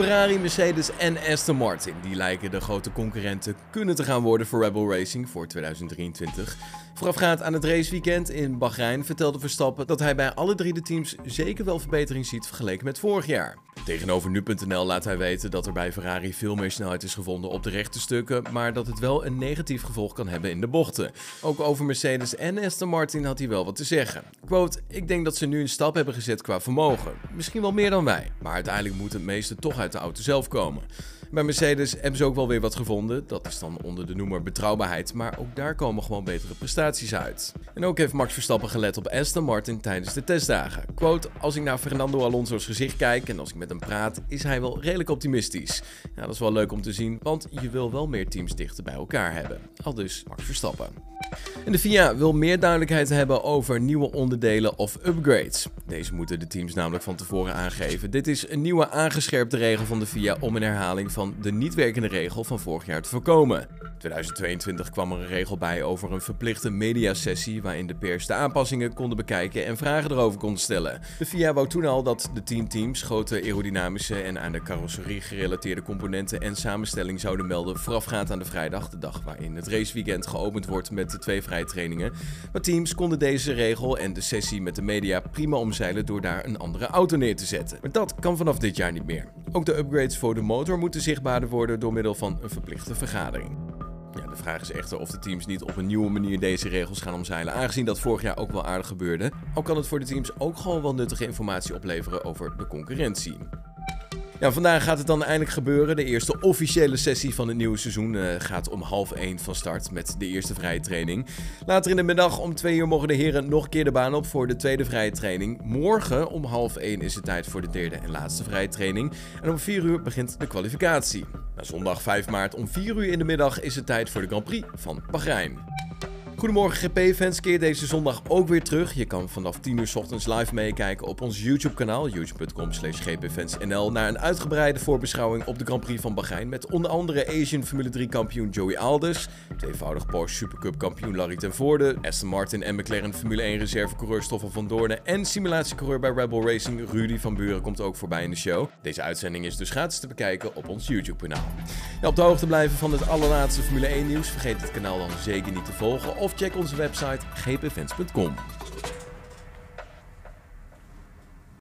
Ferrari, Mercedes en Aston Martin die lijken de grote concurrenten kunnen te gaan worden voor Rebel Racing voor 2023. Voorafgaand aan het raceweekend in Bahrein vertelde Verstappen dat hij bij alle drie de teams zeker wel verbetering ziet vergeleken met vorig jaar. Tegenover nu.nl laat hij weten dat er bij Ferrari veel meer snelheid is gevonden op de rechte stukken, maar dat het wel een negatief gevolg kan hebben in de bochten. Ook over Mercedes en Aston Martin had hij wel wat te zeggen. Quote, ik denk dat ze nu een stap hebben gezet qua vermogen. Misschien wel meer dan wij, maar uiteindelijk moet het meeste toch uit de auto zelf komen. Bij Mercedes hebben ze ook wel weer wat gevonden. Dat is dan onder de noemer betrouwbaarheid. Maar ook daar komen gewoon betere prestaties uit. En ook heeft Max Verstappen gelet op Aston Martin tijdens de testdagen. Quote, als ik naar Fernando Alonso's gezicht kijk en als ik met hem praat, is hij wel redelijk optimistisch. Ja, dat is wel leuk om te zien, want je wil wel meer teams dichter bij elkaar hebben. Al dus Max Verstappen. En de FIA wil meer duidelijkheid hebben over nieuwe onderdelen of upgrades. Deze moeten de teams namelijk van tevoren aangeven. Dit is een nieuwe aangescherpte regel van de FIA om een herhaling van de niet werkende regel van vorig jaar te voorkomen. 2022 kwam er een regel bij over een verplichte mediasessie waarin de pers de aanpassingen konden bekijken en vragen erover konden stellen. De FIA wou toen al dat de 10 teams grote aerodynamische en aan de carrosserie gerelateerde componenten en samenstelling zouden melden voorafgaand aan de vrijdag, de dag waarin het raceweekend geopend wordt met de twee vrije trainingen. Maar teams konden deze regel en de sessie met de media prima omzeilen door daar een andere auto neer te zetten. Maar dat kan vanaf dit jaar niet meer. Ook de upgrades voor de motor moeten zichtbaarder worden door middel van een verplichte vergadering. Ja, de vraag is echter of de teams niet op een nieuwe manier deze regels gaan omzeilen, aangezien dat vorig jaar ook wel aardig gebeurde. Al kan het voor de teams ook gewoon wel nuttige informatie opleveren over de concurrentie. Ja, vandaag gaat het dan eindelijk gebeuren. De eerste officiële sessie van het nieuwe seizoen uh, gaat om half 1 van start met de eerste vrije training. Later in de middag om 2 uur mogen de heren nog een keer de baan op voor de tweede vrije training. Morgen om half 1 is het tijd voor de derde en laatste vrije training. En om 4 uur begint de kwalificatie. Zondag 5 maart om 4 uur in de middag is het tijd voor de Grand Prix van Bahrein. Goedemorgen GP-fans, keer deze zondag ook weer terug. Je kan vanaf 10 uur ochtends live meekijken op ons YouTube-kanaal, youtube.com slash gpfansnl, naar een uitgebreide voorbeschouwing op de Grand Prix van Bahrein met onder andere Asian Formule 3 kampioen Joey Alders, tweevoudig Porsche Supercup kampioen Larry ten Voorde, Aston Martin en McLaren Formule 1 reservecoureur Stoffel van Doornen en simulatiecoureur bij Rebel Racing Rudy van Buren komt ook voorbij in de show. Deze uitzending is dus gratis te bekijken op ons YouTube-kanaal. Ja, op de hoogte blijven van het allerlaatste Formule 1 nieuws, vergeet het kanaal dan zeker niet te volgen of check onze website gpfans.com.